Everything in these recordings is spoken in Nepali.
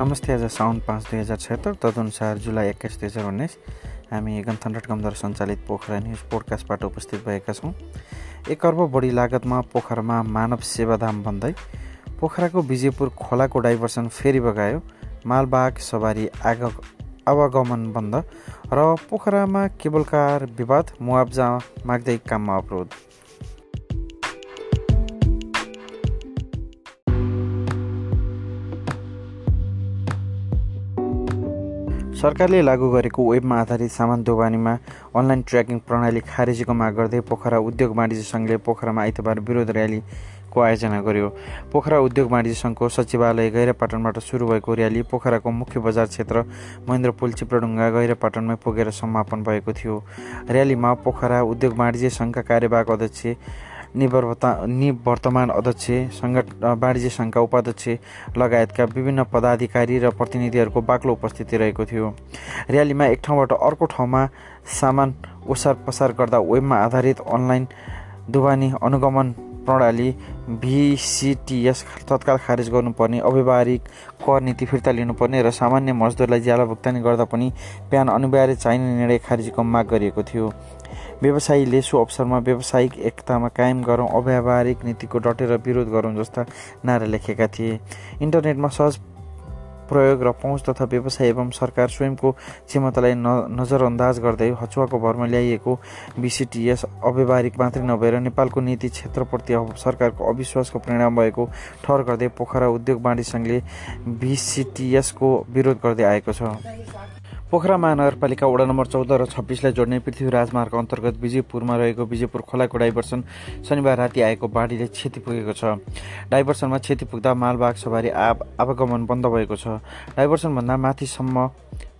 नमस्ते आज साउन पाँच दुई हजार छत्तर तदनुसार जुलाई एक्काइस दुई हजार उन्नाइस हामी गन्थन डट सञ्चालित पोखरा न्युज पोडकास्टबाट उपस्थित भएका छौँ। एक अर्ब बढी लागतमा पोखरामा मानव सेवाधाम भन्दै पोखराको विजयपुर खोलाको डाइभर्सन फेरि बगायो। मालबाग सवारी आग आवागमन बन्द र पोखरामा केबल कार विवाद मुआब्जा माग्दै काममा अवरोध। सरकारले लागू गरेको वेबमा आधारित सामान दोबानीमा अनलाइन ट्र्याकिङ प्रणाली खारेजीको माग गर्दै पोखरा उद्योग वाणिज्य सङ्घले पोखरामा आइतबार विरोध र्यालीको आयोजना गर्यो। पोखरा उद्योग वाणिज्य सङ्घको सचिवालय गैरापाटनबाट सुरु भएको र्याली पोखराको मुख्य बजार क्षेत्र महेन्द्र पुल चिप्रडुङ्गा गैरापाटनमै पुगेर समापन भएको थियो। र्यालीमा पोखरा उद्योग वाणिज्य सङ्घका कार्यवाहक अध्यक्ष निवर्ता निवर्तमान अध्यक्ष सङ्गठ वाणिज्य सङ्घका उपाध्यक्ष लगायतका विभिन्न पदाधिकारी र प्रतिनिधिहरूको बाक्लो उपस्थिति रहेको थियो। र्यालीमा एक ठाउँबाट अर्को ठाउँमा सामान ओसार पसार गर्दा वेबमा आधारित अनलाइन दुवानी अनुगमन प्रणाली भिसिटिएस तत्काल खारेज गर्नुपर्ने अव्यवहारिक कर नीति फिर्ता लिनुपर्ने र सामान्य मजदुरलाई ज्याला भुक्तानी गर्दा पनि प्यान अनिवार्य चाहिने निर्णय खारेजीको माग गरिएको थियो। व्यवसायीले सो अवसरमा व्यावसायिक एकतामा कायम गरौँ अव्यावहारिक नीतिको डटेर विरोध गरौँ जस्ता नारा लेखेका थिए। इन्टरनेटमा सहज प्रयोग र पहुँच तथा व्यवसाय एवं सरकार स्वयंको क्षमतालाई न नजरअन्दाज गर्दै हचुवाको भरमा ल्याइएको बिसिटिएस अव्यवहारिक मात्रै नभएर नेपालको नीति क्षेत्रप्रति सरकारको अविश्वासको परिणाम भएको ठहर गर्दै पोखरा उद्योग वाणिज्य सङ्घले बिसिटिएसको विरोध गर्दै आएको छ। पोखरा महानगरपालिका वडा नम्बर चौध र छब्बिसलाई जोड्ने पृथ्वी राजमार्ग अन्तर्गत विजयपुरमा रहेको विजयपुर खोलाको डाइभर्सन शनिबार राति आएको बाढीले क्षति पुगेको छ। डाइभर्सनमा क्षति पुग्दा मालबाग सवारी आवागमन बन्द भएको छ। डाइभर्सनभन्दा माथिसम्म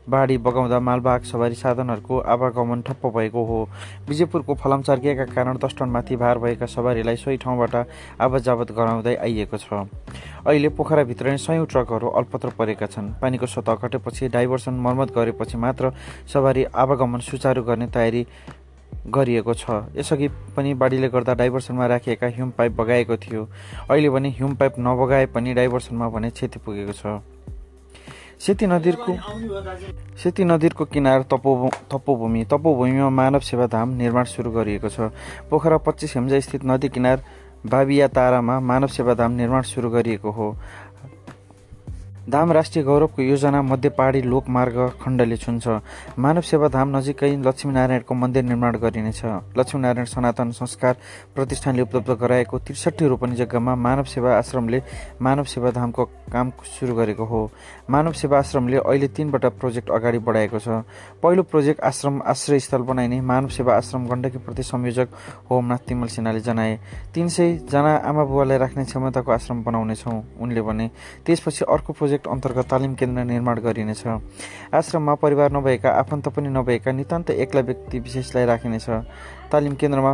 बाढी बगाउँदा मालबाग सवारी साधनहरूको आवागमन ठप्प भएको हो। विजयपुरको फलाम चर्किएका कारण दस टनमाथि भार भएका सवारीलाई सोही ठाउँबाट आवत जावत गराउँदै आइएको छ। अहिले पोखराभित्र नै सयौँ ट्रकहरू अल्पत्र परेका छन्। पानीको सतह घटेपछि डाइभर्सन मर्मत गरेपछि मात्र सवारी आवागमन सुचारू गर्ने तयारी गरिएको छ। यसअघि पनि बाढीले गर्दा डाइभर्सनमा राखिएका ह्युम पाइप बगाएको थियो। अहिले भने ह्युम पाइप नबगाए पनि डाइभर्सनमा भने क्षति पुगेको छ। सेती नदीको सेती नदीको किनार तपो तपोभूमि तपोभूमिमा मानव सेवा धाम निर्माण सुरु गरिएको छ। पोखरा पच्चिस हेम्जा स्थित नदी किनार बाबिया तारामा मानव सेवा धाम निर्माण सुरु गरिएको हो। धाम राष्ट्रिय गौरवको योजना मध्य पहाडी लोकमार्ग खण्डले छुन्छ। मानव सेवा धाम नजिकै लक्ष्मीनारायणको मन्दिर निर्माण गरिनेछ। लक्ष्मीनारायण सनातन संस्कार प्रतिष्ठानले उपलब्ध गराएको त्रिसठी रोपनी जग्गामा मानव सेवा आश्रमले मानव सेवा धामको काम सुरु गरेको हो। मानव सेवा आश्रमले अहिले तीनवटा प्रोजेक्ट अगाडि बढाएको छ। पहिलो प्रोजेक्ट आश्रम आश्रयस्थल बनाइने मानव सेवा आश्रम गण्डकी प्रति संयोजक होमनाथ तिमल सिन्हाले जनाए। तिन सयजना आमा बुवालाई राख्ने क्षमताको आश्रम बनाउनेछौँ उनले भने। त्यसपछि अर्को प्रोजेक्ट प्रोजेक्ट अन्तर्गत तालिम केन्द्र निर्माण गरिनेछ। आश्रममा परिवार नभएका आफन्त पनि नभएका नितान्त एक्ला व्यक्ति विशेषलाई राखिनेछ। तालिम केन्द्रमा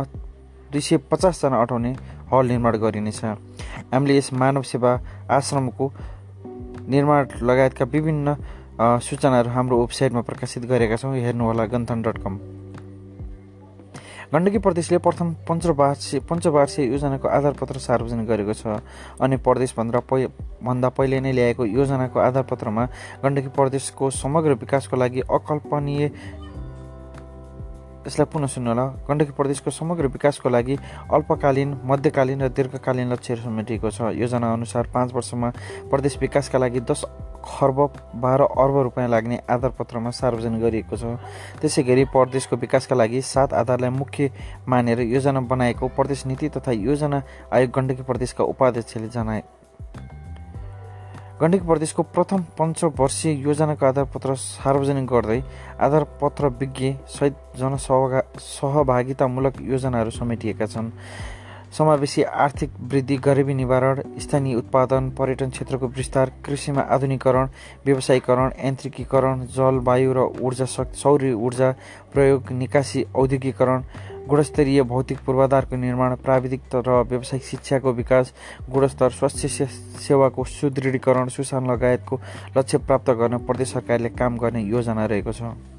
दुई सय पचासजना अटाउने हल निर्माण गरिनेछ। हामीले यस मानव सेवा आश्रमको निर्माण लगायतका विभिन्न सूचनाहरू हाम्रो वेबसाइटमा प्रकाशित गरेका छौँ। हेर्नुहोला गन्थन डट कम। गण्डकी प्रदेशले प्रथम पञ्चवार्षिक पञ्चवार्षीय योजनाको आधारपत्र सार्वजनिक गरेको छ अनि प्रदेशभन्दा पहि भन्दा पहिले नै ल्याएको योजनाको आधारपत्रमा गण्डकी प्रदेशको समग्र विकासको लागि अकल्पनीय यसलाई पुनः सुन्नु होला। गण्डकी प्रदेशको समग्र विकासको लागि अल्पकालीन मध्यकालीन र दीर्घकालीन लक्ष्यहरू समेटिएको छ। योजना अनुसार पाँच वर्षमा प्रदेश विकासका लागि दस खर्ब बाह्र अर्ब रुपियाँ लाग्ने आधारपत्रमा सार्वजनिक गरिएको छ। त्यसै गरी प्रदेशको विकासका लागि सात आधारलाई मुख्य मानेर योजना बनाएको प्रदेश नीति तथा योजना आयोग गण्डकी प्रदेशका उपाध्यक्षले जनाए। गण्डकी प्रदेशको प्रथम पञ्चवर्षीय योजनाको आधारपत्र सार्वजनिक गर्दै आधारपत्र विज्ञ सहित जनसहगा सहभागितामूलक योजनाहरू समेटिएका छन्। समावेशी आर्थिक वृद्धि गरिबी निवारण स्थानीय उत्पादन पर्यटन क्षेत्रको विस्तार कृषिमा आधुनिकरण व्यवसायीकरण यान्त्रिकीकरण जलवायु र ऊर्जा शक्ति सौर्य ऊर्जा प्रयोग निकासी औद्योगिकरण गुणस्तरीय भौतिक पूर्वाधारको निर्माण प्राविधिक र व्यावसायिक शिक्षाको विकास गुणस्तर स्वास्थ्य सेवाको सुदृढीकरण सुशासन लगायतको लक्ष्य प्राप्त गर्न प्रदेश सरकारले काम गर्ने योजना रहेको छ।